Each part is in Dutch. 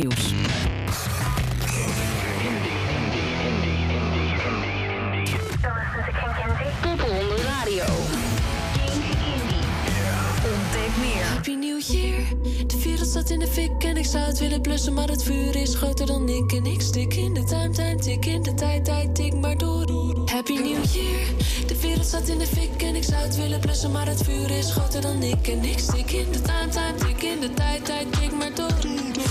Nieuws. Poppen on the radio. Ontdek meer. Happy New Year. De wereld staat in de fik en ik zou het willen blussen, maar het vuur is groter dan ik. En ik stik in de time, time, tik in de tijd, tijd, tik maar door. Happy New Year. De wereld staat in de fik en ik zou het willen blussen, maar het vuur is groter dan ik. En ik stik in de time, time, tik in de tijd, tijd, tik maar door.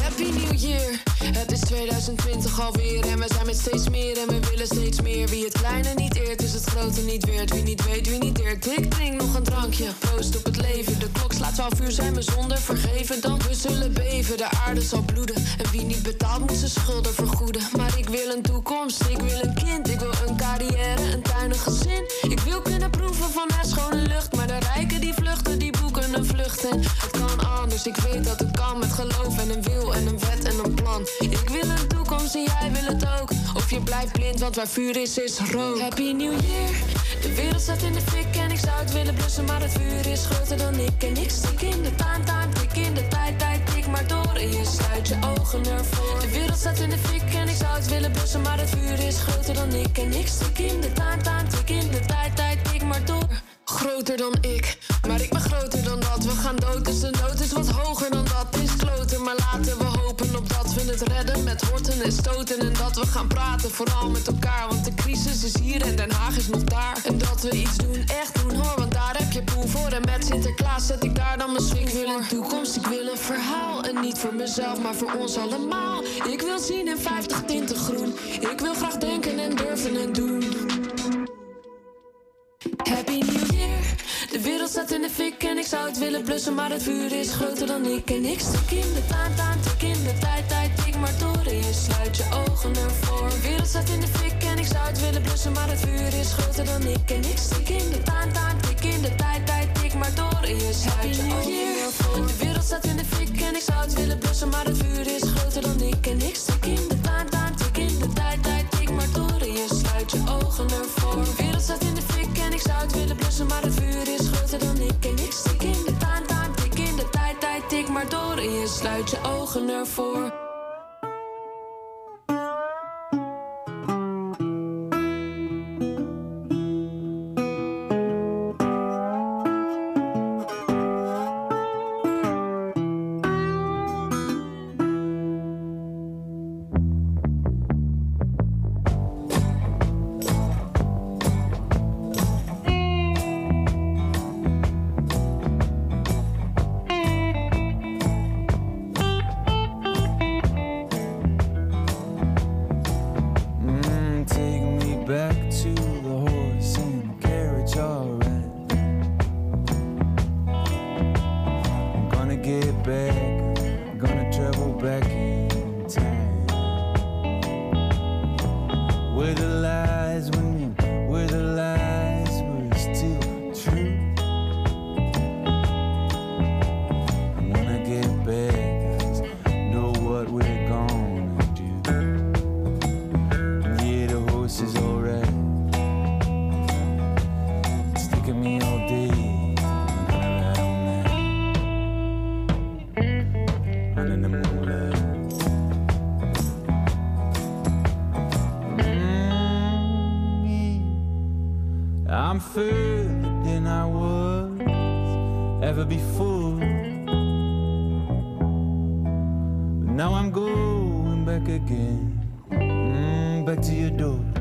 Happy New Year. Het is 2020 alweer en we zijn met steeds meer en we willen steeds meer. Wie het kleine niet eert, is het grote niet weert. Wie niet weet, wie niet eert, ik drink nog een drankje. Proost op het leven, de klok slaat 12 uur, zijn we zonder vergeven. Dan we zullen beven, de aarde zal bloeden. En wie niet betaalt, moet zijn schulden vergoeden. Maar ik wil een toekomst, ik wil een kind, ik wil een carrière, een tuin, een gezin. Ik wil kunnen proeven van het schone lucht, maar de rijken die vluchten, het kan anders, ik weet dat het kan met geloof en een wil en een wet en een plan. Ik wil een toekomst en jij wil het ook. Of je blijft blind, want waar vuur is, is rook. Happy New Year. De wereld staat in de fik en ik zou het willen blussen, maar het vuur is groter dan ik. En ik stik in de time, time, tik in de tijd, tijd, tik maar door. En je sluit je ogen ervoor. De wereld staat in de fik en ik zou het willen blussen, maar het vuur is groter dan ik. En ik stik in de time, time, tik in de tijd, tijd, tik maar door. Groter dan ik, maar ik ben groter dan dat. We gaan dood, dus de nood is wat hoger dan dat. Is kloten, maar laten we hopen op dat we het redden met horten en stoten. En dat we gaan praten, vooral met elkaar. Want de crisis is hier en Den Haag is nog daar. En dat we iets doen, echt doen hoor, want daar heb je poen voor. En met Sinterklaas zet ik daar dan mijn swing Ik wil een toekomst, ik wil een verhaal. En niet voor mezelf, maar voor ons allemaal. Ik wil zien in 50 tinten groen. Ik wil graag denken en durven en doen. Happy New wereld staat in de fik en ik zou het willen blussen, maar het vuur is groter dan ik. En ik stik in de taan, taan, in de tijd, tijd, tik maar door. En je sluit je ogen ervoor. De wereld staat in de fik en ik zou het willen blussen, maar het vuur is groter dan ik. En ik stik in de taan, taan, in de tijd, tijd, tik maar door. En je sluit je ogen ervoor. De wereld staat in de fik en ik zou het willen blussen, maar het vuur is groter dan ik. En ik je ogen ervoor. De wereld staat in de fik en ik zou het willen blussen, maar het vuur is groter dan ik. En ik stik in de taan, taan, tik in de tijd, tijd, tik maar door. En je sluit je ogen ervoor. I'm further than I was ever before. But now I'm going back again. Mm, back to your door.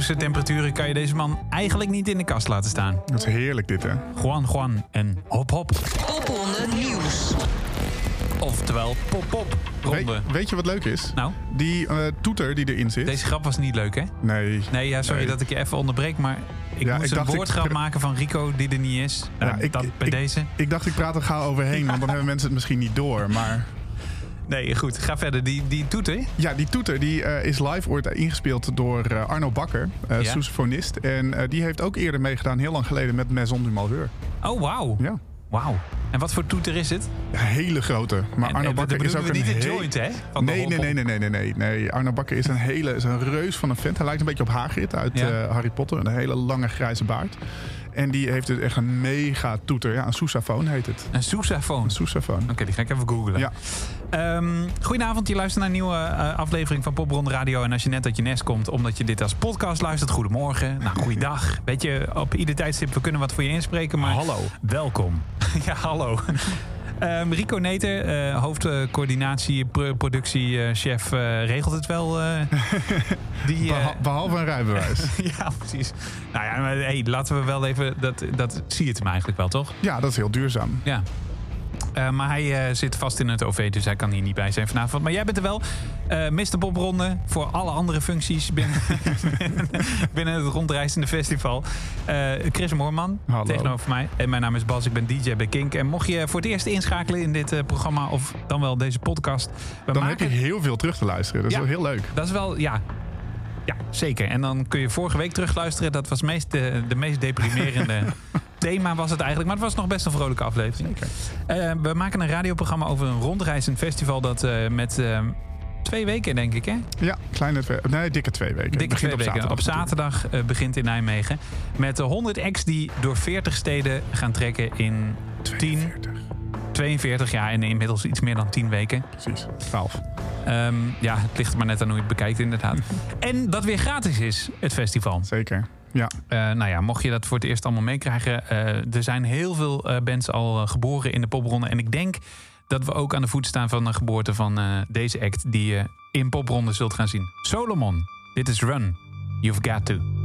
Zomerse temperaturen kan je deze man eigenlijk niet in de kast laten staan. Dat is heerlijk dit, hè? Juan Juan en hop hop. Popronde Nieuws. Oftewel pop pop ronde. Weet, weet je wat leuk is? Nou, Die eh, toeter die erin zit. deze grap was niet leuk hè? Nee. Nee, ja, sorry Nee. dat ik je even onderbreek, maar ik Ja, moest ik een ik- woordgrap maken van Rico die er niet is. Nou, Ja, ik- dat bij ik- deze. Ik dacht, ik praat er gauw overheen, want dan hebben mensen het misschien niet door. Maar Nee, goed, ga verder. Die, die toeter. ja, die toeter die, eh, is live ooit ingespeeld door eh, Arno Bakker, Ja. sousaphonist. En die heeft ook eerder meegedaan, heel lang geleden, met Maison du Malheur. Oh, wauw. Ja. Wauw. En wat voor toeter is het? Ja, hele grote. Maar En, Arno Bakker is ook een niet de heel- joint, hè? Van de Nee, nee, nee, nee, nee, nee, nee. Arno Bakker is een hele, is een reus van een vent. Hij lijkt een beetje op Hagrid uit Ja. Harry Potter. Een hele lange grijze baard. En die heeft dus echt een mega toeter. Ja, een sousaphone heet het. Een sousaphone. Een sousaphone. Oké, die ga ik even googlen. Ja. Ehm, goedenavond, je luistert naar een nieuwe eh, aflevering van Popronde Radio. En als je net uit je nest komt, omdat je dit als podcast luistert, goedemorgen, nou, goeiedag. Weet je, op ieder tijdstip, we kunnen wat voor je inspreken, maar Hallo. welkom. ja, hallo. Ehm, Rico Neter, eh, hoofdcoördinatie, pro- productiechef, eh, regelt het wel. die, eh, Beha- behalve een rijbewijs. ja, precies. Nou ja, maar hey, laten we wel even, dat, dat zie je het hem eigenlijk wel, toch? ja, dat is heel duurzaam. Ja. Eh, maar hij eh, zit vast in het OV, dus hij kan hier niet bij zijn vanavond. Maar jij bent er wel. Eh Mr. Popronde voor alle andere functies binnen, binnen het rondreizende festival. Chris Moorman Hallo. tegenover mij. En mijn naam is Bas, ik ben DJ bij Kink. En mocht je voor het eerst inschakelen in dit programma of dan wel deze podcast. We Dan maken heb je heel veel terug te luisteren. Dat is Ja. wel heel leuk. dat is wel, ja. Ja, zeker. En dan kun je vorige week terugluisteren. Dat was meest, de, de meest deprimerende thema was het eigenlijk. Maar het was nog best een vrolijke aflevering. Eh, we maken een radioprogramma over een rondreizend festival... dat eh, met eh, twee weken, denk ik, hè? Ja, kleine twee, nee, dikke twee weken. Dikke twee weken. Op zaterdag begint in Nijmegen. Met de 100 acts die door 40 steden gaan trekken in 10, 42. 42 jaar... en inmiddels iets meer dan 10 weken. Precies, 12. Ehm, ja, het ligt er maar net aan hoe je het bekijkt, inderdaad. en dat weer gratis is, het festival. Zeker. Ja, Eh, nou ja, mocht je dat voor het eerst allemaal meekrijgen. eh, er zijn heel veel eh, bands al geboren in de popronde. En ik denk dat we ook aan de voet staan van de geboorte van deze act... die je in popronde zult gaan zien. Solomon, dit is Run. You've got to.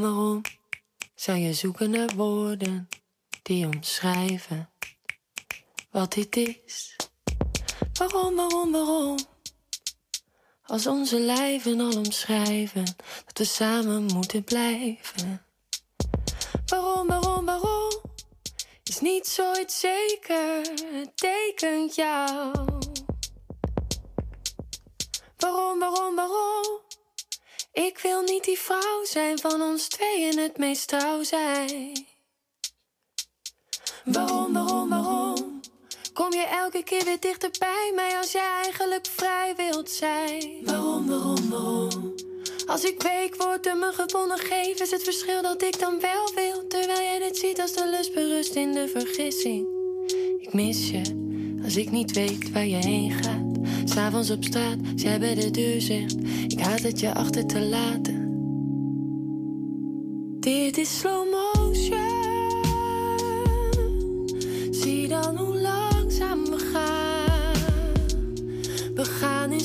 Waarom, waarom, zou je zoeken naar woorden die omschrijven wat dit is? Waarom, waarom, waarom? Als onze lijven al omschrijven dat we samen moeten blijven. Waarom, waarom, waarom? Is niets ooit zeker, het tekent jou. Waarom, waarom, waarom? Ik wil niet die vrouw zijn van ons tweeën het meest trouw zijn. Waarom, waarom, waarom? Kom je elke keer weer dichter bij mij als jij eigenlijk vrij wilt zijn? Waarom, waarom, waarom? Als ik week word en me gewonnen geef, is het verschil dat ik dan wel wil. Terwijl jij dit ziet als de lust berust in de vergissing. Ik mis je als ik niet weet waar je heen gaat. S'avonds op straat, jij bij de deur zegt: Ik haat het je achter te laten. Dit is slow motion. Zie dan hoe langzaam we gaan. We gaan in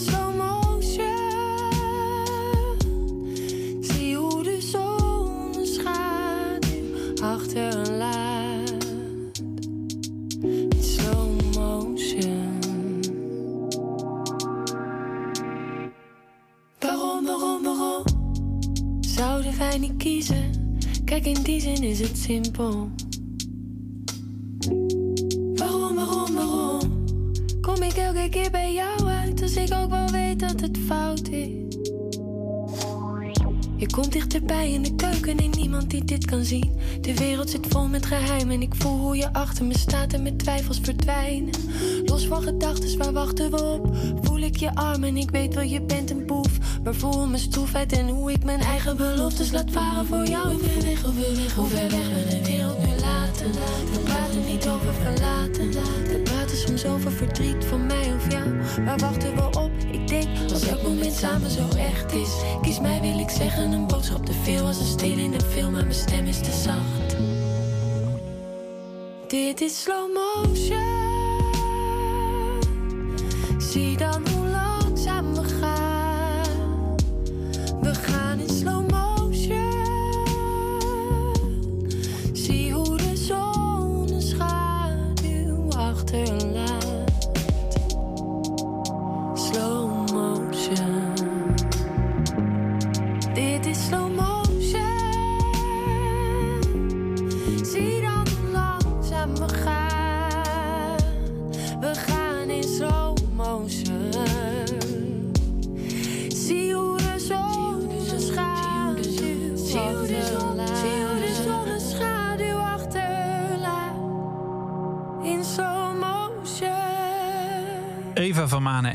Kiezen? Kijk, in die zin is het simpel. Waarom, waarom, waarom? Kom ik elke keer bij jou uit als ik ook wel weet dat het fout is? Je komt dichterbij in de keuken en niemand die dit kan zien. De wereld zit vol met geheimen en ik voel hoe je achter me staat en met twijfels verdwijnen. Los van gedachten, waar wachten we op? Voel ik je arm en ik weet wel, je bent een boef. Maar voel mijn stroefheid en hoe ik mijn eigen beloftes laat varen voor jou. Hoe ver weg, hoe ver weg, hoe ver weg we de wereld nu laten. We praten niet over verlaten. We praten soms over verdriet van mij of jou. Waar wachten we op? Als elk moment samen zo echt is. Kies mij, wil ik zeggen, een boodschap te veel. Als een stil in een film, maar mijn stem is te zacht. Dit is slow motion. Zie dan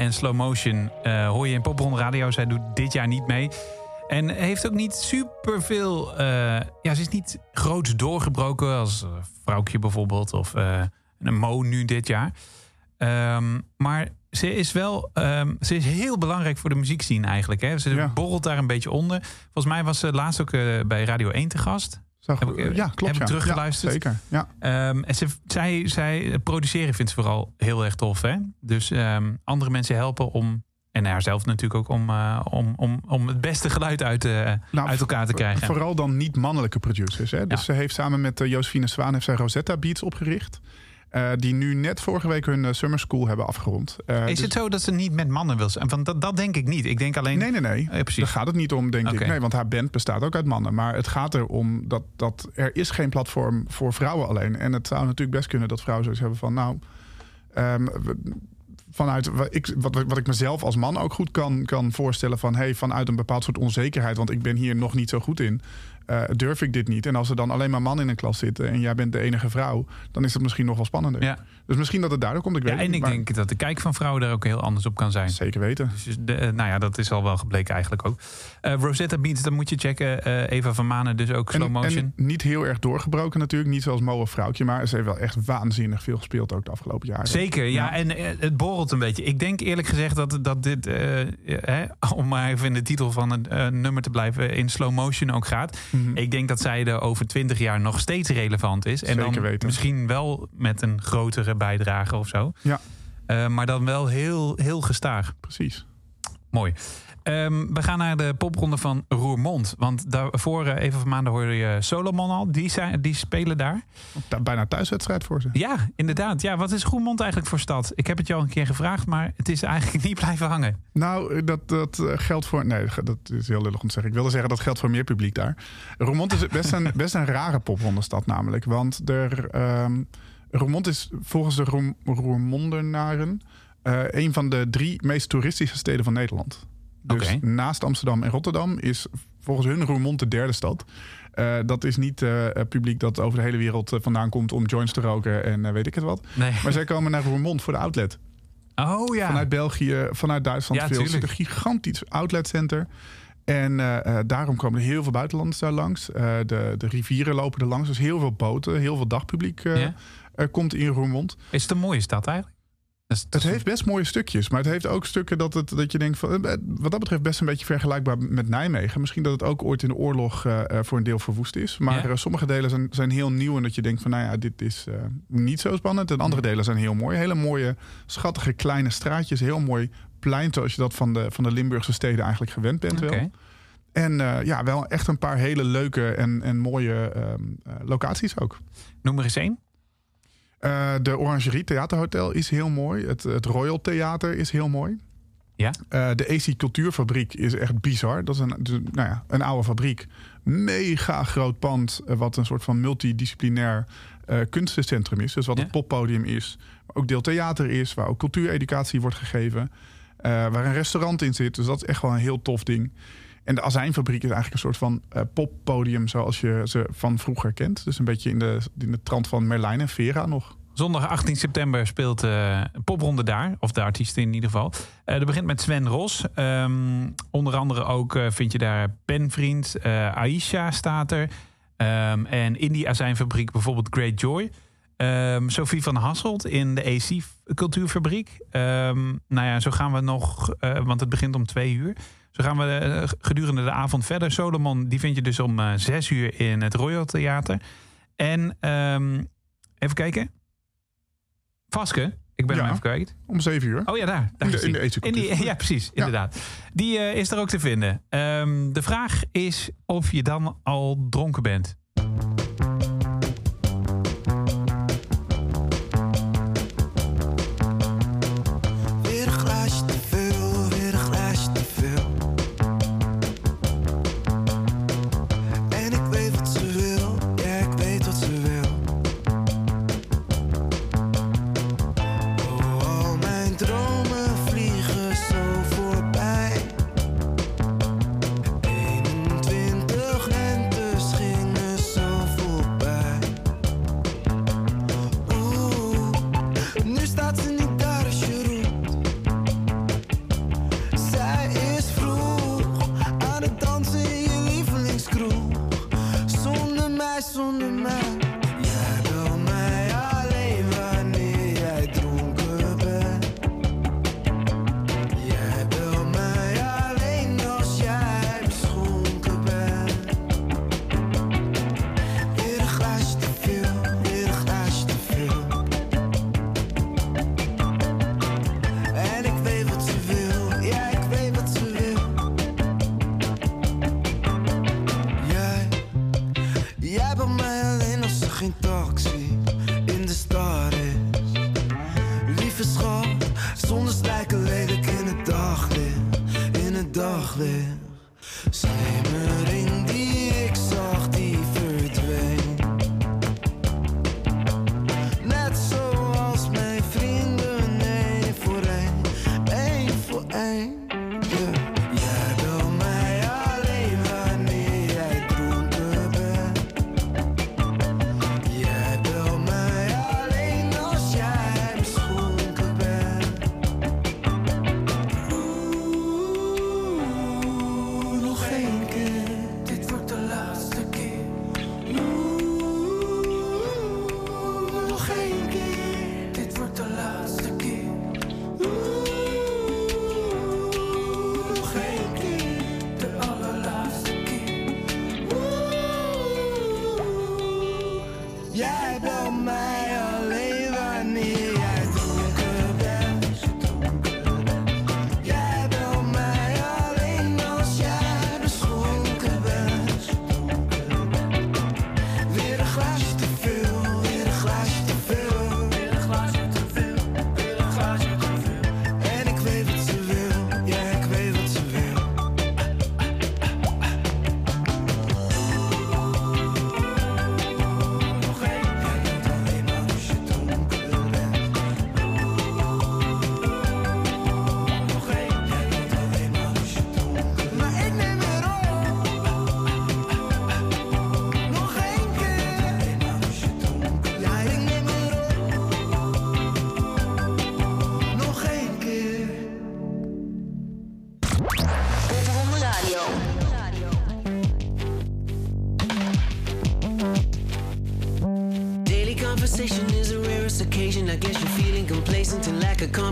en Slow Motion eh, hoor je in Popron Radio. Zij doet dit jaar niet mee. En heeft ook niet superveel... eh ja, ze is niet groots doorgebroken als Vrouwtje bijvoorbeeld. Of eh, een Mo nu dit jaar. Ehm, maar ze is wel... ehm, ze is heel belangrijk voor de muziekscene eigenlijk. Hè? Ze Ja. borrelt daar een beetje onder. Volgens mij was ze laatst ook bij Radio 1 te gast. Zag- Heb ik, eh, ja, klopt. heb ik teruggeluisterd? Ja, zeker. Ja. Ehm, en ze, zij, zij produceren vindt ze vooral heel erg tof. Hè? Dus ehm, andere mensen helpen om, en haarzelf natuurlijk ook, om, eh, om, om, om het beste geluid uit, eh, Nou, uit elkaar te krijgen. Vooral dan niet mannelijke producers. Hè? Dus Ja. ze heeft samen met uh, Josephine Zwaan heeft zij Rosetta Beats opgericht. Eh, die nu net vorige week hun eh, summer school hebben afgerond. Eh, Is dus- het zo dat ze niet met mannen wil zijn? Want dat, dat denk ik niet. Ik denk alleen. Nee, nee, nee. Ja, precies. Daar gaat het niet om, denk ik. Nee, want haar band bestaat ook uit mannen. Maar het gaat erom dat, dat er is geen platform voor vrouwen alleen. En het zou natuurlijk best kunnen dat vrouwen zoiets hebben van... nou, ehm, vanuit wat ik, wat, wat ik mezelf als man ook goed kan, kan voorstellen... van hey, vanuit een bepaald soort onzekerheid... want ik ben hier nog niet zo goed in... eh, durf ik dit niet. En als er dan alleen maar mannen in een klas zitten... en jij bent de enige vrouw... dan is dat misschien nog wel spannender. Ja. Dus misschien dat het daardoor komt. Ik weet Ja, en niet, ik maar denk dat de kijk van vrouwen daar ook heel anders op kan zijn. Zeker weten. Dus de, eh, nou ja, dat is al wel gebleken eigenlijk ook. Eh, Rosetta Beats, dan moet je checken. Eh, Eva van Manen, dus ook slow motion. en niet heel erg doorgebroken natuurlijk. Niet zoals Mo of Vrouwtje. Maar ze heeft wel echt waanzinnig veel gespeeld ook de afgelopen jaren. Zeker, ja. En het borrelt een beetje. Ik denk eerlijk gezegd dat, dat dit, eh, om maar even in de titel van het nummer te blijven, in slow motion ook gaat. Mhm. Ik denk dat zij er over twintig jaar nog steeds relevant is. En Zeker dan weten. misschien wel met een grotere bijdrage of zo. Ja. Eh, maar dan wel heel, heel gestaag. Precies. Mooi. Ehm, we gaan naar de popronde van Roermond. Want daarvoor, eh, even van maanden hoorde je Solomon al. Die, zijn, die spelen daar. Bijna thuiswedstrijd voor ze. Ja, inderdaad. Ja, wat is Roermond eigenlijk voor stad? Ik heb het je al een keer gevraagd, maar het is eigenlijk niet blijven hangen. Nou, dat, dat eh, geldt voor... Nee, dat is heel lullig om te zeggen. Ik wilde zeggen dat geldt voor meer publiek daar. Roermond is best een, best een rare poprondenstad namelijk. Want er, ehm, Roermond is volgens de Roem, Roermondenaren... eh, een van de drie meest toeristische steden van Nederland. Dus naast Amsterdam en Rotterdam is volgens hun Roermond de derde stad. Eh, dat is niet eh, publiek dat over de hele wereld vandaan komt om joints te roken en weet ik het wat. Nee. Maar zij komen naar Roermond voor de outlet. Oh ja. Vanuit België, vanuit Duitsland Ja, veel. Het is een gigantisch outletcenter. En daarom komen er heel veel buitenlanders daar langs. De, de rivieren lopen er langs. Dus heel veel boten, heel veel dagpubliek Ja. eh, komt in Roermond. Is het een mooie stad eigenlijk? Dat is- dat Het heeft best mooie stukjes, maar het heeft ook stukken dat, het, dat je denkt van, eh, wat dat betreft best een beetje vergelijkbaar met Nijmegen. Misschien dat het ook ooit in de oorlog eh, eh, voor een deel verwoest is. Maar Ja. sommige delen zijn, zijn heel nieuw en dat je denkt van, nou ja, dit is niet zo spannend. En andere delen zijn heel mooi. Hele mooie, schattige kleine straatjes, heel mooi plein zoals je dat van de, van de Limburgse steden eigenlijk gewend bent wel. En ja, wel echt een paar hele leuke en, en mooie ehm, eh, locaties ook. Noem er eens één. Eh, de Orangerie Theaterhotel is heel mooi. Het, het Royal Theater is heel mooi. Ja? Eh, de AC Cultuurfabriek is echt bizar. Dat is een, dus, nou ja, een oude fabriek. Mega groot pand. eh, wat een soort van multidisciplinair kunstencentrum is. Dus wat Ja. het poppodium is. Maar ook deel theater is. Waar ook cultuureducatie wordt gegeven. waar een restaurant in zit. Dus dat is echt wel een heel tof ding. En de Azijnfabriek is eigenlijk een soort van eh, poppodium zoals je ze van vroeger kent. Dus een beetje in de, in de trant van Merlijn en Vera nog. Zondag 18 september speelt een popronde daar. Of de artiesten in ieder geval. Eh dat begint met Sven Ros. Ehm, onder andere ook vind je daar Penvriend. Aisha staat er. Ehm, en in die azijnfabriek bijvoorbeeld Great Joy. Ehm, Sophie van Hasselt in de AC Cultuurfabriek. Ehm, nou ja, zo gaan we nog... eh, want het begint om twee uur. Zo gaan we eh, gedurende de avond verder. Solomon, die vind je dus om eh, zes uur in het Royal Theater. En ehm, even kijken. Vaske, ik ben Ja. hem even kwijt. Om zeven uur. Oh ja, daar. daar In de- in de AC In die- Cultuur. Ja, precies. Ja. Inderdaad. Die is er ook te vinden. De vraag is of je dan al dronken bent.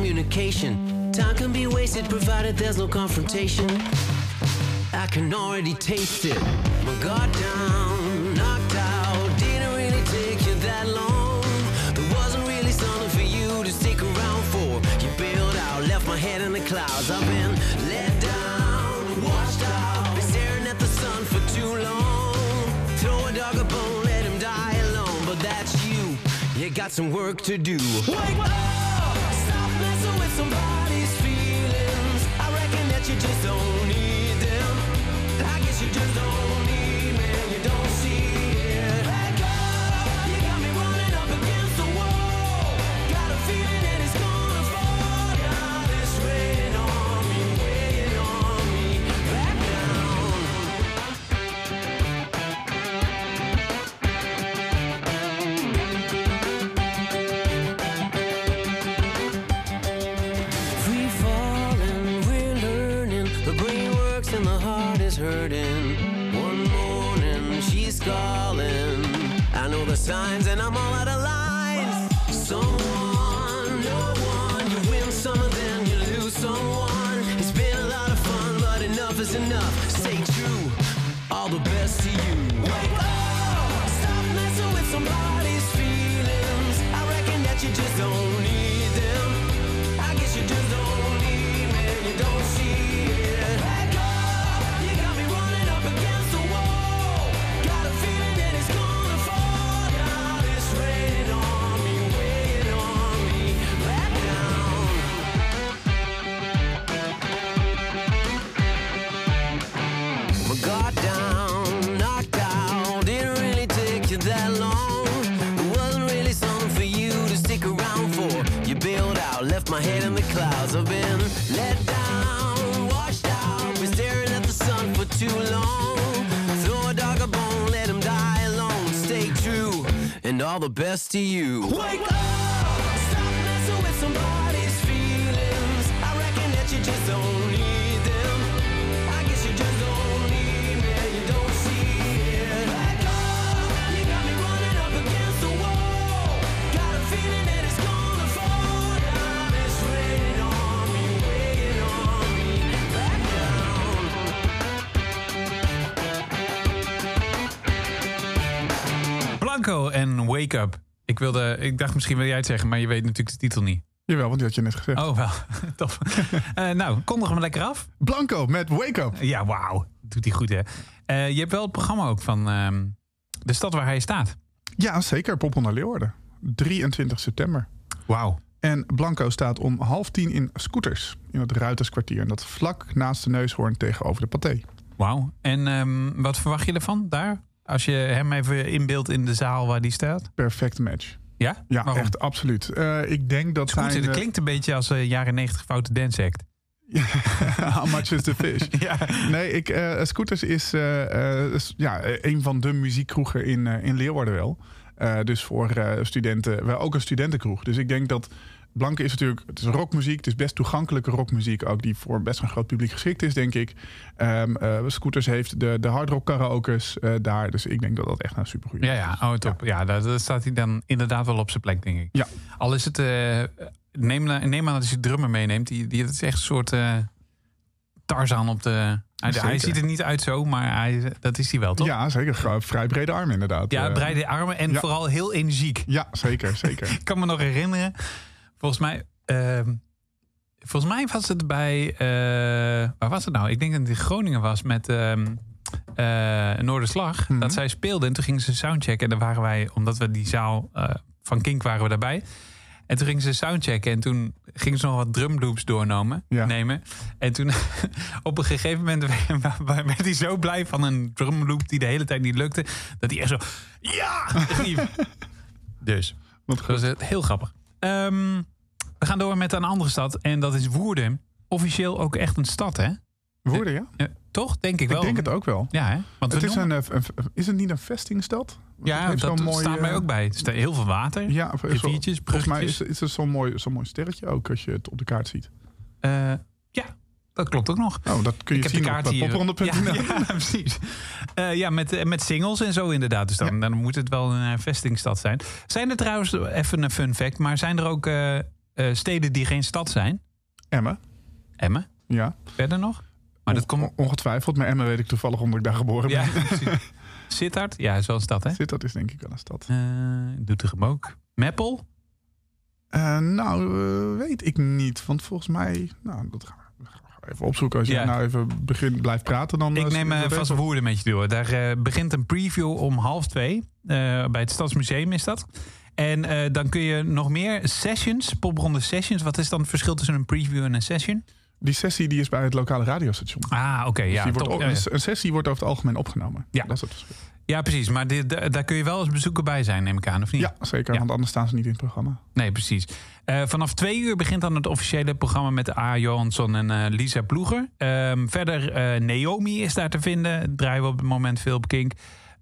Communication. Time can be wasted provided there's no confrontation. I can already taste it. My guard down, knocked out. Didn't really take you that long. There wasn't really something for you to stick around for. You bailed out, left my head in the clouds. I've been let down, washed out. Been staring at the sun for too long. Throw a dog a bone, let him die alone. But that's you. You got some work to do. Wake up! You just don't hurting. One morning she's calling. I know the signs and I'm all out of line. Someone, no one. You win some and then you lose someone. It's been a lot of fun, but enough is enough. Stay true. All the best to you. Wake up! Stop messing with somebody's feelings. I reckon that you just don't need my head in the clouds. I've been let down, washed out. Been staring at the sun for too long. Throw a dog a bone, let him die alone. Stay true, and all the best to you. Wake up! Blanco en Wake Up. Ik, wilde, ik dacht misschien wil jij het zeggen, maar je weet natuurlijk de titel niet. Jawel, want die had je net gezegd. Oh, wel. Tof. Eh, nou, kondig hem lekker af. Blanco met Wake Up. Ja, wauw. Doet hij goed, hè? Eh, je hebt wel het programma ook van ehm, de stad waar hij staat. Ja, zeker. Poppel naar Leeuwarden. 23 september. Wauw. En Blanco staat om half tien in Scooters. In het Ruiterskwartier. En dat vlak naast de neushoorn tegenover de paté. Wauw. En ehm, wat verwacht je ervan daar? Als je hem even inbeeldt in de zaal waar die staat. Perfecte match. Ja? Ja, Waarom? echt absoluut. Eh, ik denk dat zijn... dat eh, klinkt een beetje als een jaren 90 foute dance act. How much is the fish? Ja. Nee, ik, Scooters is, is, ja, eh, een van de muziekkroegen in, in Leeuwarden wel. Dus voor studenten, wel ook een studentenkroeg. Dus ik denk dat Blanke is natuurlijk, het is rockmuziek, het is best toegankelijke rockmuziek, ook die voor best een groot publiek geschikt is, denk ik. Ehm, eh, Scooters heeft de, de hardrock karaokes eh, daar, dus ik denk dat dat echt een supergoeie Ja, ja. Oh, top. Ja, daar, daar staat hij dan inderdaad wel op zijn plek, denk ik. Ja. Al is het... eh, neem, neem aan dat je drummer meeneemt. Die, die, het is echt een soort Tarzan op de... Hij, hij Zeker. ziet er niet uit zo, maar hij, dat is hij wel, toch? Ja, zeker. Vrij brede armen inderdaad. Ja, breide armen en ja. vooral heel energiek. Ja, zeker, zeker. Ik kan me nog herinneren. Volgens mij... ehm, volgens mij was het bij... eh, waar was het nou? Ik denk dat het in Groningen was met... ehm eh, Noorderslag. Mhm. Dat zij speelden. En toen gingen ze soundchecken. En dan waren wij... Omdat we die zaal eh, van Kink waren we daarbij. En toen gingen ze soundchecken. En toen gingen ze nog wat drumloops doornemen. Ja. Nemen. En toen op een gegeven moment werd hij zo blij van een drumloop die de hele tijd niet lukte. Dat hij echt zo... Ja! riep. dus. Wat Dat was heel grappig. Ehm, we gaan door met een andere stad. En dat is Woerden. Officieel ook echt een stad, hè? Woorden, ja? Ja, toch? Denk ik wel. Ik denk het ook wel. Ja, hè? Want Het is, noemen- een, eh, is het niet een vestingstad? ja, het heeft dat staat mij eh, ook bij. Er heel veel water. Ja, Riviertjes, volgens mij is, is het zo'n mooi, zo'n mooi sterretje ook als je het op de kaart ziet. Eh, ja, dat klopt ook nog. Oh, dat kun je ik heb de zien kaart op hier. Ja, ja, precies. Eh, ja, met, eh, met singles en zo inderdaad. Dus dan, dan moet het wel een eh, vestingstad zijn. Zijn er trouwens, even een fun fact... maar zijn er ook eh, eh, steden die geen stad zijn? Emmen, Emmen? ja. Verder nog? Maar dat komt... On- ongetwijfeld. Maar Emmen weet ik toevallig omdat ik daar geboren ben. Ja. Sittard? Ja, is wel een stad, hè? Dat is denk ik wel een stad. Eh Doetinchem ook. Meppel? Eh, nou, weet ik niet. Want volgens mij... Nou, dat gaan we, even opzoeken. Als Ja. je nou even begint, blijft praten, dan... Ik neem we vast woorden met je door. Daar begint een preview om half twee. Bij het Stadsmuseum is dat. En eh, dan kun je nog meer sessions, popronde sessions. Wat is dan het verschil tussen een preview en een session? Die sessie die is bij het lokale radiostation. Ah, oké. Dus ja, top. ja. Een sessie wordt over het algemeen opgenomen. Ja. Dat is het verschil. Ja, precies. Maar dit, daar kun je wel als bezoeker bij zijn, neem ik aan, of niet? Ja, zeker. Ja. Want anders staan ze niet in het programma. Nee, precies. Eh, vanaf twee uur begint dan het officiële programma met A. Johansson en eh, Lisa Ploeger. Ehm, verder, Naomi is daar te vinden. Draaien we op het moment veel op Kink.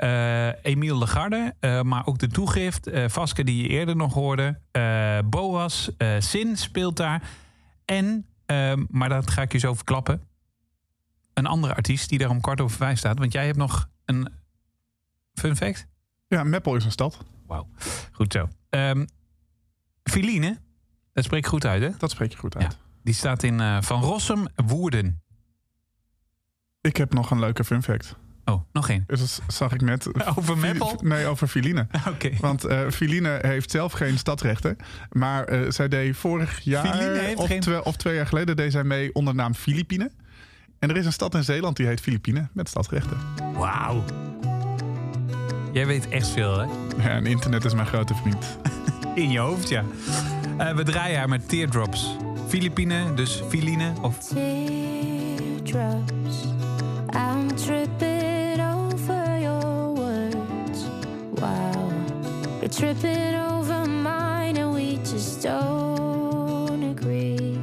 Eh Emiel Legarde, eh, maar ook de toegift. eh Vaske, die je eerder nog hoorde. Boas, Sin speelt daar. En, ehm, maar dat ga ik je zo verklappen. een andere artiest die daar om kwart over vijf staat. Want jij hebt nog een fun fact. Ja, Meppel is een stad. Wauw, goed zo. Ehm Filine, dat spreek ik goed uit hè? Dat spreek je goed uit. Die staat in Van Rossum, Woerden. Ik heb nog een leuke fun fact. Oh, nog één. Dus dat zag ik net. Over Meppel? Nee, over Filine. Oké. Want eh Filine heeft zelf geen stadrechten. Maar eh, zij deed vorig jaar Filine heeft of, geen- twee, of twee jaar geleden deed zij mee onder de naam Filipine. En er is een stad in Zeeland die heet Filipine met stadsrechten. Wauw. Jij weet echt veel hè? Ja, en internet is mijn grote vriend. In je hoofd, ja. Eh, we draaien haar met Teardrops. Filipine, dus Filine. Of teardrops. I'm tripping Wow, you're tripping over mine, and we just don't agree.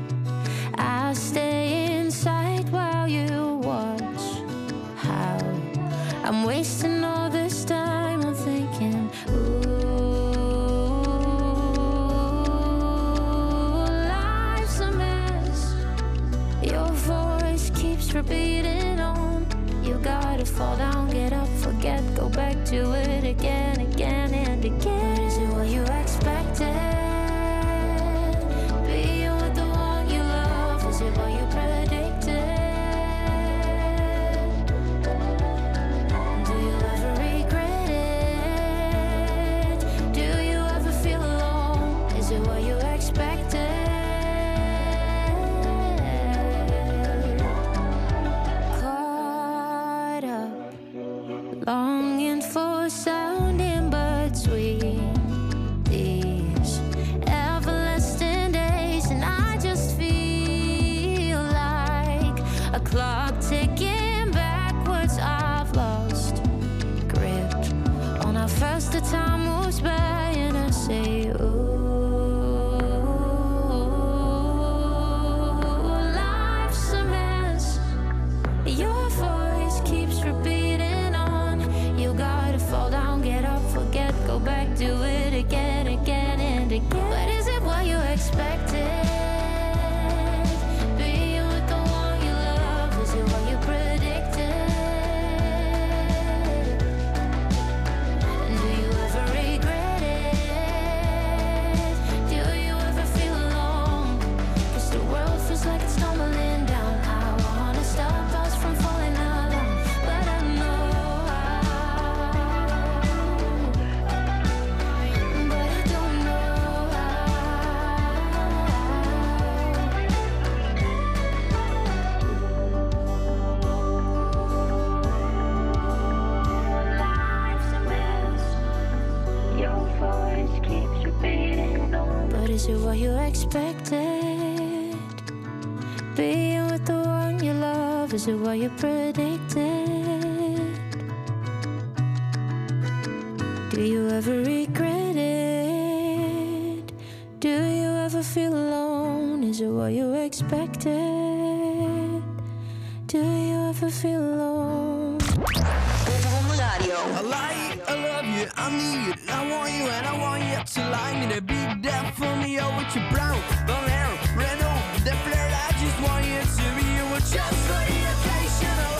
I stay inside while you watch. How I'm wasting all this time. I'm thinking, ooh, life's a mess. Your voice keeps repeating on. You gotta fall down, get up, forget, go back to it again, alone? Is it what you expected? Do you ever feel alone? Bovenronde Radio. I like, I love you, I need it, I want you and I want you to like me. To be there for me, oh, with your brown, brown hair, red on, that flirt. I just want you to be you with just for the occasion. Oh.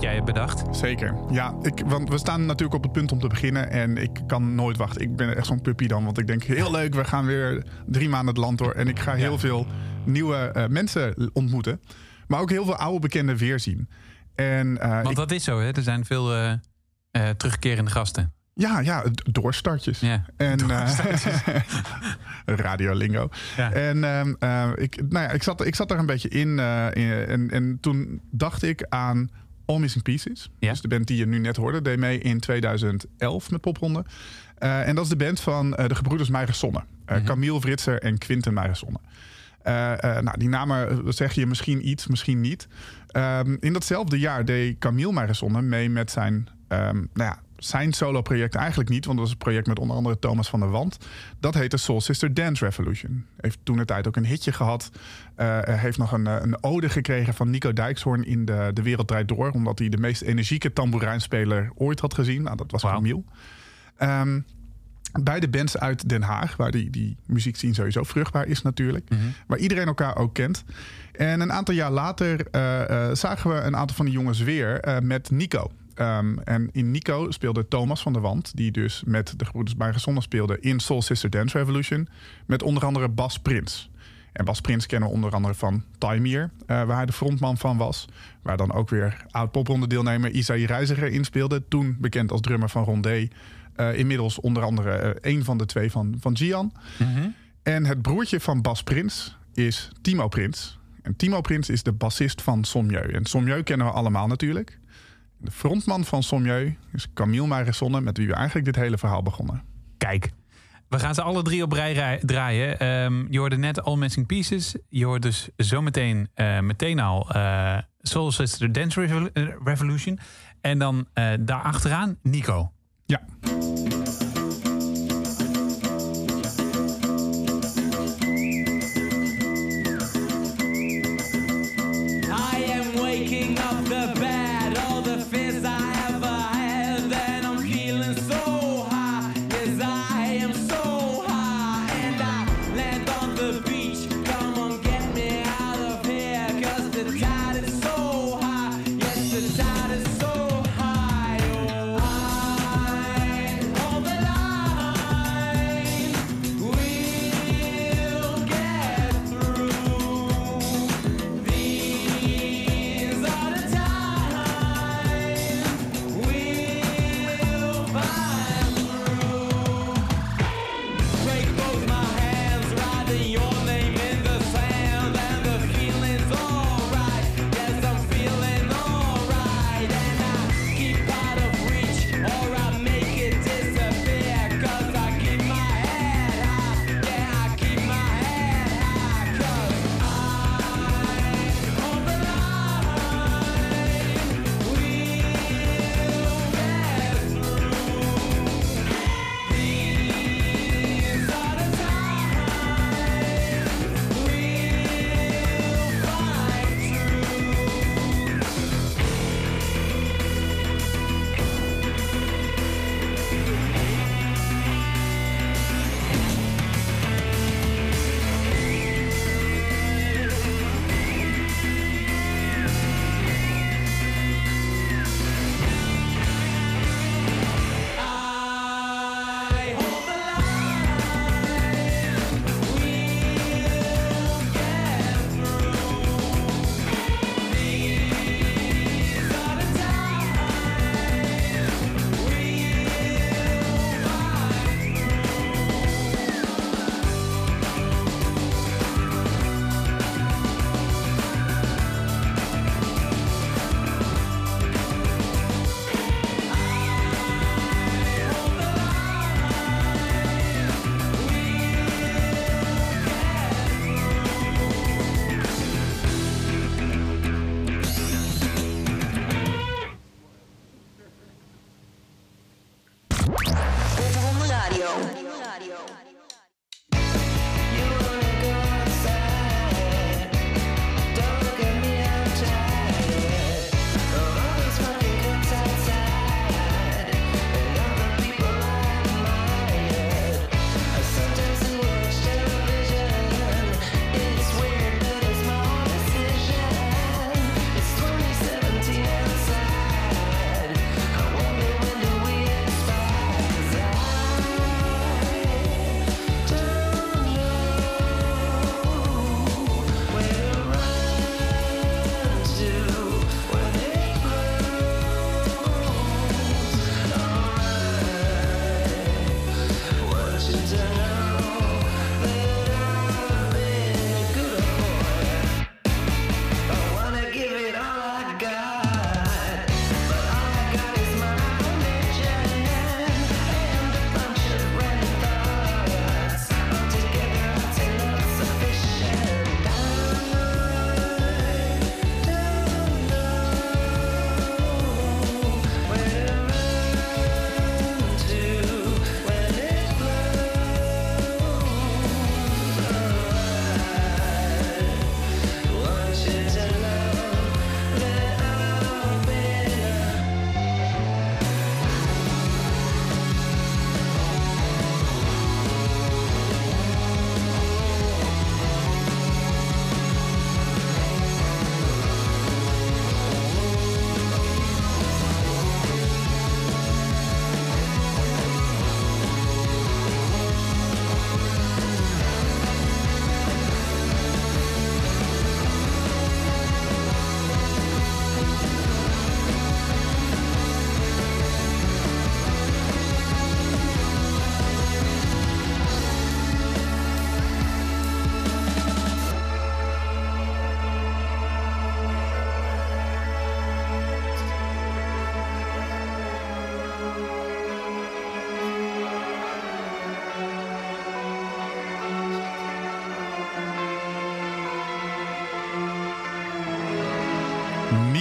Jij hebt bedacht. Zeker. Ja, ik, want we staan natuurlijk op het punt om te beginnen. En ik kan nooit wachten. Ik ben echt zo'n puppy dan. Want ik denk, heel leuk, we gaan weer drie maanden het land door. En ik ga heel Ja. veel nieuwe eh, mensen ontmoeten. Maar ook heel veel oude bekenden weerzien. En eh, Want ik- dat is zo, hè? Er zijn veel eh, terugkerende gasten. ja, ja, doorstartjes. Ja. En eh, radiolingo. Ja. En ehm, eh, ik, nou ja, ik, zat, ik zat daar een beetje in, in- en, en toen dacht ik aan All Missing Pieces. Ja. Dus de band die je nu net hoorde, deed mee in 2011 met Popronde. Eh, en dat is de band van eh, de gebroeders Meijersonne. Eh Mhm. Camille Fritzer en Quinten Meijersonne. Nou, die namen zeg je misschien iets, misschien niet. Ehm, in datzelfde jaar deed Camille Meijersonne mee met zijn, ehm, nou ja, zijn solo-project eigenlijk niet. Want dat was een project met onder andere Thomas van der Wand. Dat heette Soul Sister Dance Revolution. Heeft toen de tijd ook een hitje gehad. Eh, hij heeft nog een, eh, een ode gekregen van Nico Dijkshoorn in de, de Wereld Draait Door. Omdat hij de meest energieke tamboerijnspeler ooit had gezien. Nou, dat was Wauw. Camille. Ehm, beide bands uit Den Haag, waar die, die muziekscene sowieso vruchtbaar is natuurlijk. Waar iedereen elkaar ook kent. En een aantal jaar later eh, eh, zagen we een aantal van die jongens weer eh, met Nico. Ehm, en in Nico speelde Thomas van der Wand, die dus met de gebroeders Bijgezonde speelde in Soul Sister Dance Revolution. Met onder andere Bas Prins. En Bas Prins kennen we onder andere van Time eh, waar hij de frontman van was. Waar dan ook weer oud-popronde deelnemer Isaïe Reiziger in speelde. Toen bekend als drummer van Rondé. Eh, inmiddels onder andere eh, een van de twee van, van Gian. En het broertje van Bas Prins is Timo Prins. En Timo Prins is de bassist van Sommieu. En Sommieu kennen we allemaal natuurlijk. De frontman van Sommieu is Camille Marisonne... met wie we eigenlijk dit hele verhaal begonnen. Kijk, we gaan ze alle drie op rij draaien. Ehm, je hoorde net All Missing Pieces. Je hoort dus zometeen eh, meteen al eh, Soul Sister Dance eh, Revolution. En dan eh daarachteraan Nico. Ja,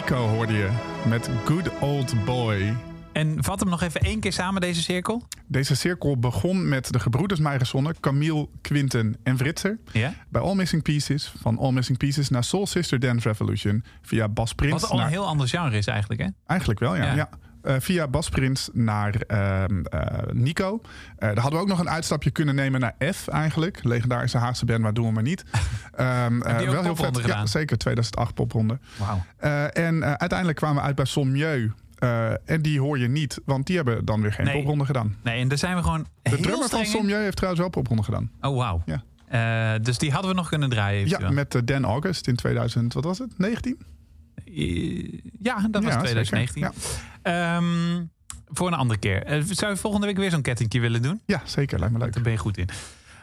Nico hoorde je met Good Old Boy. En vat hem nog even één keer samen, deze cirkel. Deze cirkel begon met de gebroeders Meijerson, Camille, Quinten en Fritzer. Ja. Bij All Missing Pieces, van All Missing Pieces naar Soul Sister Dance Revolution. Via Bas Prins Wat al naar... een heel ander genre is eigenlijk, hè? Eigenlijk wel, ja. Ja. ja. Eh, via Bas Prins naar ehm, eh, Nico. Eh, daar hadden we ook nog een uitstapje kunnen nemen naar F eigenlijk. Legendarische Haagse band, maar doen we maar niet. Ehm, eh, wel heel vet. Ja, zeker 2008 popronde. Wauw. En uiteindelijk kwamen we uit bij Sommieu. En die hoor je niet, want die hebben dan weer geen Nee. popronde gedaan. Nee, en daar zijn we gewoon De heel drummer van. Sommieu heeft trouwens wel popronde gedaan. Oh, wauw. Ja. Dus die hadden we nog kunnen draaien. Ja, met Dan August in 2000, wat was het? 19? Eh, Ja, dat was Ja, 2019. zeker. Ehm, voor een andere keer. Eh, zou je volgende week weer zo'n kettingje willen doen? Ja, zeker. Lijkt me leuk. Daar ben je goed in.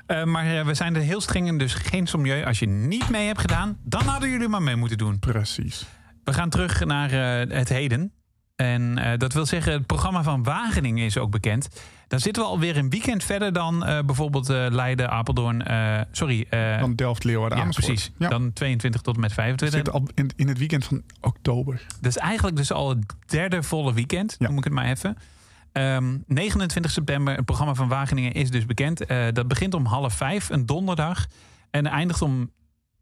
Eh, maar we zijn er heel streng in, dus geen sommieu. Als je niet mee hebt gedaan, dan hadden jullie maar mee moeten doen. Precies. We gaan terug naar het heden. En eh, dat wil zeggen, het programma van Wageningen is ook bekend. Dan zitten we alweer een weekend verder dan eh, bijvoorbeeld eh, Leiden, Apeldoorn. sorry, Dan Delft, Leeuwarden, ja, Amersfoort. precies. Ja. Dan 22 tot en met We 25. zitten al in, in het weekend van oktober. Dat is eigenlijk dus al het derde volle weekend, Ja. noem ik het maar even. Ehm, 29 september, het programma van Wageningen is dus bekend. Dat begint om half vijf, een donderdag. En eindigt om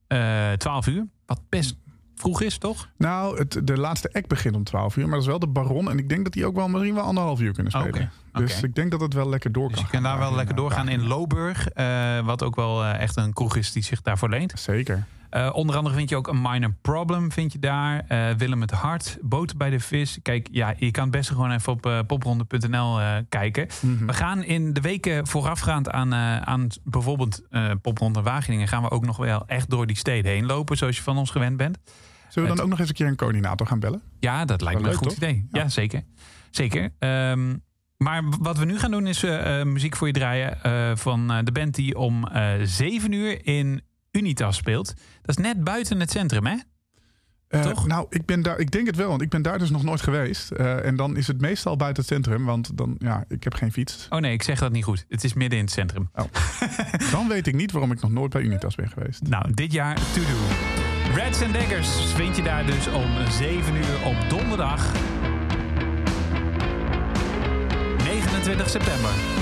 eh 12 uur. Wat best vroeg is, toch? Nou, het, de laatste act begint om 12 uur, maar dat is wel de Baron. En ik denk dat die ook wel misschien wel anderhalf uur kunnen spelen. Oké, Dus ik denk dat het wel lekker door Dus kan je kan daar wel in, lekker doorgaan in. Loburg. eh, wat ook wel eh, echt een kroeg is die zich daarvoor leent. Zeker. Eh, onder andere vind je ook een minor problem, vind je daar. Eh, Willem het Hart, Boot bij de Vis. Kijk, ja, je kan het best gewoon even op popronde.nl eh, kijken. Mhm. We gaan in de weken voorafgaand aan, eh, aan bijvoorbeeld eh Popronde Wageningen... gaan we ook nog wel echt door die steden heen lopen, zoals je van ons gewend bent. Zullen we dan ook nog eens een keer een coördinator gaan bellen? Ja, dat lijkt me een goed toch? idee. Ja, Ja. zeker. Zeker. Ehm, maar wat we nu gaan doen is eh, eh, muziek voor je draaien... eh, van de band die om eh 7 uur in Unitas speelt. Dat is net buiten het centrum, hè? Toch? Nou, ik, ben daar, ik denk het wel, want ik ben daar dus nog nooit geweest. En dan is het meestal buiten het centrum, want dan, ja, ik heb geen fiets. Oh nee, ik zeg dat niet goed. Het is midden in het centrum. Dan weet ik niet waarom ik nog nooit bij Unitas ben geweest. Nou, dit jaar to do. Reds and Daggers vind je daar dus om 7 uur op donderdag 29 september.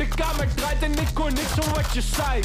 De kamer draait en ik hoor niks van wat je zei.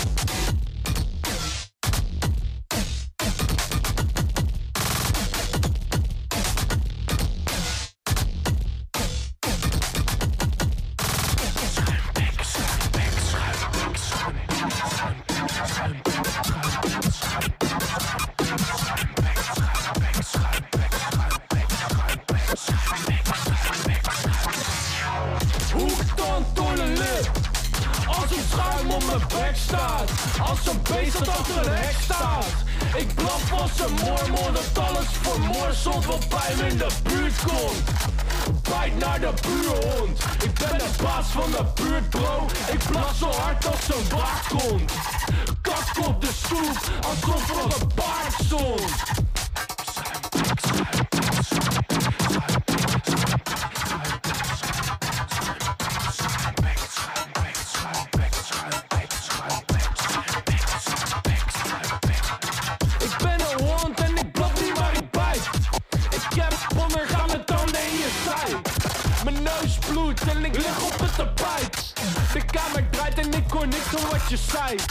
Wat je.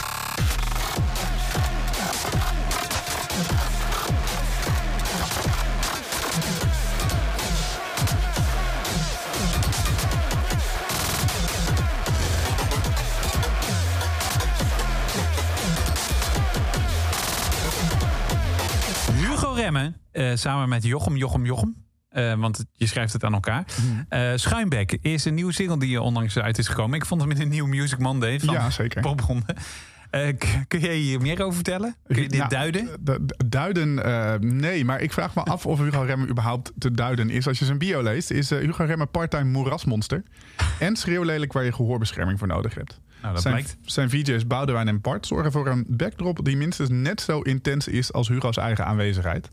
Hugo Remmen, eh, samen met Jochem, Jochem, Jochem. Eh, want je schrijft het aan elkaar. Mhm. Eh, Schuimbek is een nieuwe single die onlangs uit is gekomen. Ik vond hem in een nieuw Music Monday van Ja, zeker. Popronde. Eh, kun jij hier meer over vertellen? Kun je dit duiden? duiden, nee. Maar ik vraag me af of Hugo Remmen überhaupt te duiden is. Als je zijn bio leest, is eh, Hugo Remmen parttime moerasmonster. en schreeuwlelijk waar je gehoorbescherming voor nodig hebt. Nou, dat zijn, blijkt. zijn VJ's Boudewijn en Bart zorgen voor een backdrop die minstens net zo intens is als Hugo's eigen aanwezigheid.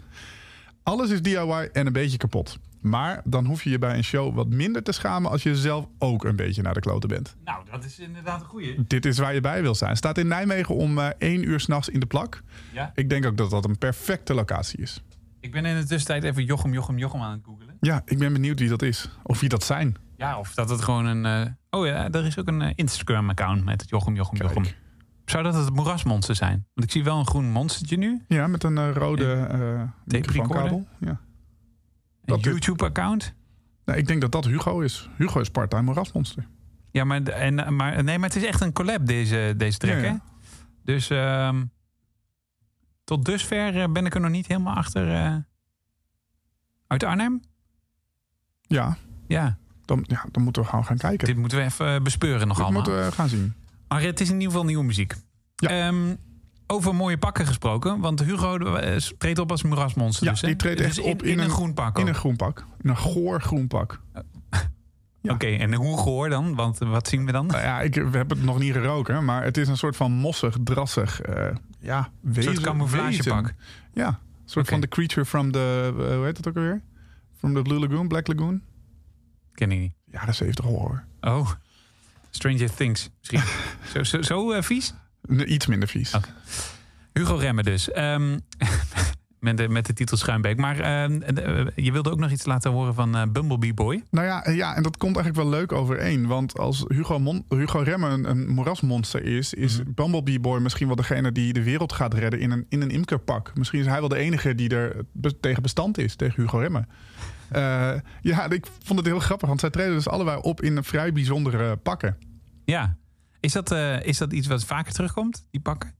Alles is DIY en een beetje kapot. Maar dan hoef je je bij een show wat minder te schamen als je zelf ook een beetje naar de kloten bent. Nou, dat is inderdaad een goeie. Dit is waar je bij wil zijn. Staat in Nijmegen om eh 1 uur s'nachts in de plak. Ja. Ik denk ook dat dat een perfecte locatie is. Ik ben in de tussentijd even Jochem, Jochem, Jochem aan het googelen. Ja, ik ben benieuwd wie dat is. Of wie dat zijn. Ja, of dat het gewoon een... eh, Oh ja, er is ook een eh, Instagram-account met het Jochem, Jochem, Kijk. Jochem. Zou dat het moerasmonster zijn? Want ik zie wel een groen monstertje nu. Ja, met een eh, rode eh microfoonkabel. Ja. Een YouTube-account. Nee, ik denk dat dat Hugo is. Hugo is part-time moerasmonster. Ja, maar, en, maar, nee, maar het is echt een collab, deze, deze track, Ja, ja. hè? Dus ehm, tot dusver ben ik er nog niet helemaal achter. eh. Uit Arnhem? Ja, Ja, dan, ja, dan moeten we gewoon gaan kijken. dit moeten we even bespeuren nog Dit allemaal. moeten we gaan zien. Maar het is in ieder geval nieuwe muziek. Ja. Ehm, over mooie pakken gesproken, want Hugo eh, treedt op als moerasmonster. Ja, dus, die treedt Dus echt in, op in, in een, een- groen pak. In ook. een groen pak. In een goor groen pak. ja. Oké, en hoe gehoor dan? Want wat zien we dan? Nou ja, ik, we hebben het nog niet geroken. Maar het is een soort van mossig, drassig... ja, Een wezen, soort camouflagepak. Ja, een soort van The Creature from the... eh, hoe heet het ook alweer? From the Blue Lagoon, Black Lagoon. Ken ik niet. Jaren 70 horror. Oh, Stranger Things misschien. zo zo, zo eh, vies? Iets minder vies. Hugo Remmen dus. Ehm, met, de, met de titel Schuimbeek. Maar ehm, eh, je wilde ook nog iets laten horen van eh, Bumblebee Boy. Nou ja, en ja, en dat komt eigenlijk wel leuk overeen. Want als Hugo, Mon Hugo Remmen een, een moerasmonster is... is Mhm. Bumblebee Boy misschien wel degene die de wereld gaat redden... in een, in een imkerpak. Misschien is hij wel de enige die er be- tegen bestand is. Tegen Hugo Remmen. Eh, ja, ik vond het heel grappig. Want zij treden dus allebei op in een vrij bijzondere pakken. Ja. Is dat, eh, is dat iets wat vaker terugkomt, die pakken?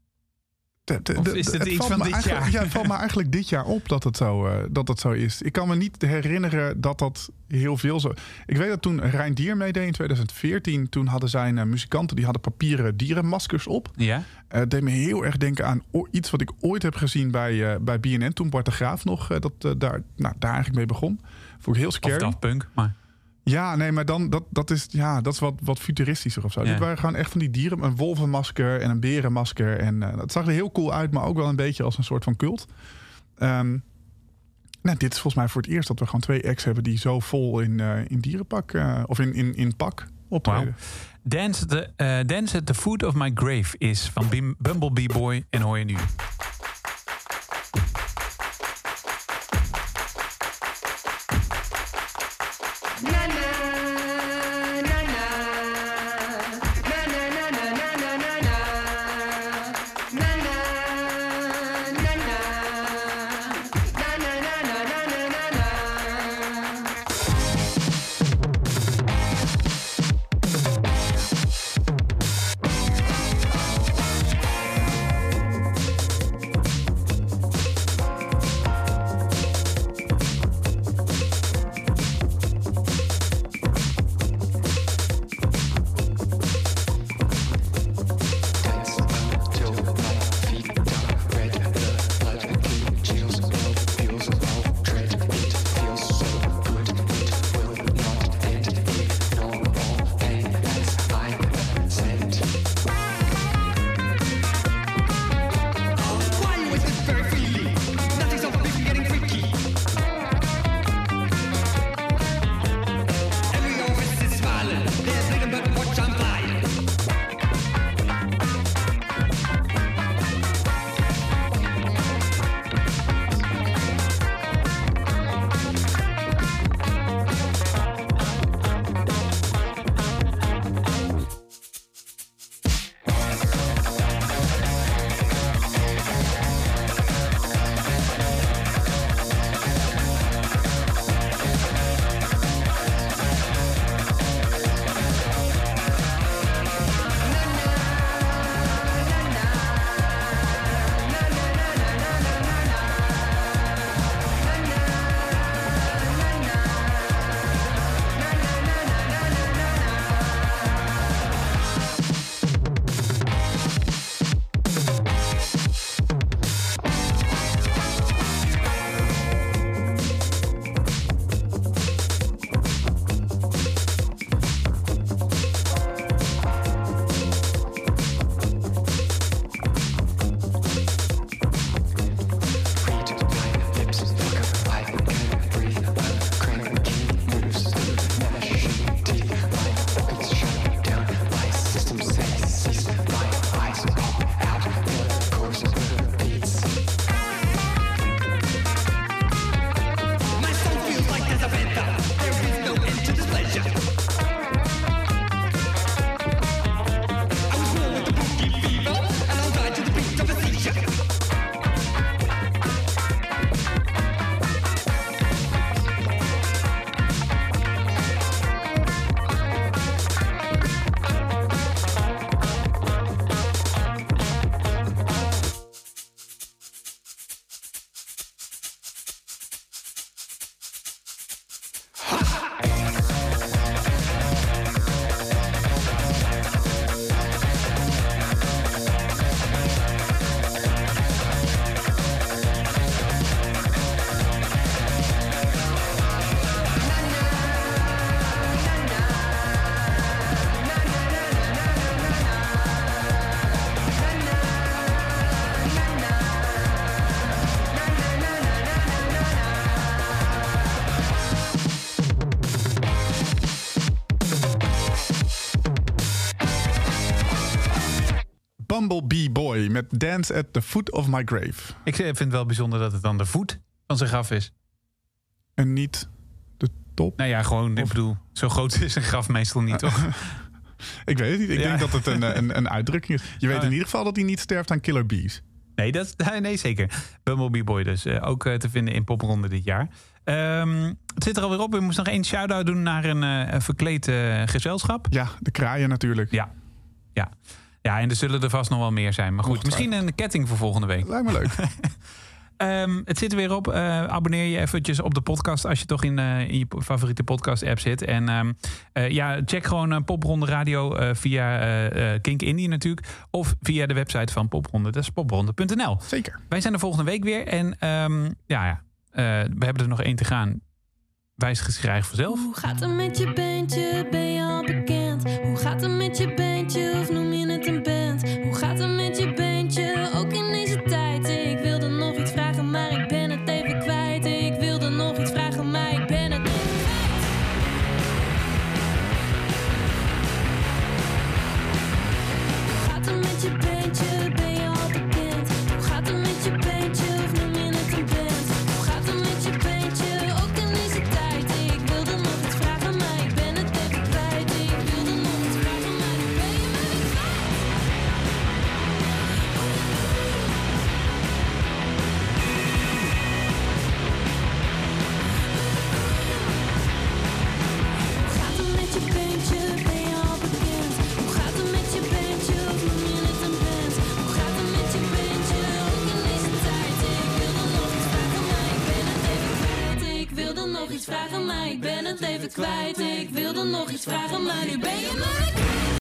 De- de- Of de- is het iets valt van dit eigenlijk- jaar? Ja, het valt me eigenlijk dit jaar op dat het, zo, eh, dat het zo is. Ik kan me niet herinneren dat dat heel veel zo... Ik weet dat toen Rijn Dier meedeed in 2014... toen hadden zijn eh, muzikanten die hadden papieren dierenmaskers op. Ja. Eh, deed me heel erg denken aan iets wat ik ooit heb gezien bij, eh, bij BNN... toen Bart de Graaf nog eh, dat, eh, daar, nou, daar eigenlijk mee begon. Vond ik heel Of scary. Daft Punk. Maar Ja, nee, maar dan, dat, dat is, ja, dat is wat, wat futuristischer of zo. Ja. Dit waren gewoon echt van die dieren. Een wolvenmasker en een berenmasker. En eh, dat zag er heel cool uit, maar ook wel een beetje als een soort van cult. Ehm, nou, dit is volgens mij voor het eerst dat we gewoon twee acts hebben... die zo vol in, eh, in dierenpak, eh, of in, in, in pak optreden. Dance, the, Dance at the Foot of My Grave is van Bumblebee Boy en hoor je nu. Bumblebee Boy met Dance at the Foot of My Grave. Ik vind het wel bijzonder dat het dan de voet van zijn graf is. En niet de top. Nou ja, gewoon, ik bedoel, zo groot is een graf meestal niet, toch? Ik weet het niet. Ik Ja. denk dat het een, een, een uitdrukking is. Je weet Oh, in ieder geval dat hij niet sterft aan killer bees. Nee, dat, nee zeker. Bumblebee Boy dus. eh, ook eh, te vinden in Popronde dit jaar. Ehm, het zit er alweer op. We moesten nog één shout-out doen naar een eh, verkleed gezelschap. Ja, de kraaien natuurlijk. Ja. Ja. Ja, en er zullen er vast nog wel meer zijn. Maar goed, misschien een ketting voor volgende week. Lijkt me leuk. Ehm, het zit er weer op. Eh, abonneer je eventjes op de podcast als je toch in, eh, in je favoriete podcast-app zit. En ehm, eh, ja, check gewoon Popronde Radio via Kink Indie natuurlijk. Of via de website van Popronde. Dat is popronde.nl. Zeker. Wij zijn er volgende week weer. En ehm, ja, ja we hebben er nog één te gaan. Wijs geschrijf vanzelf. Hoe gaat het met je beentje. nog iets vragen, maar ik ben het leven kwijt. Ik wilde nog iets vragen, maar nu ben je maar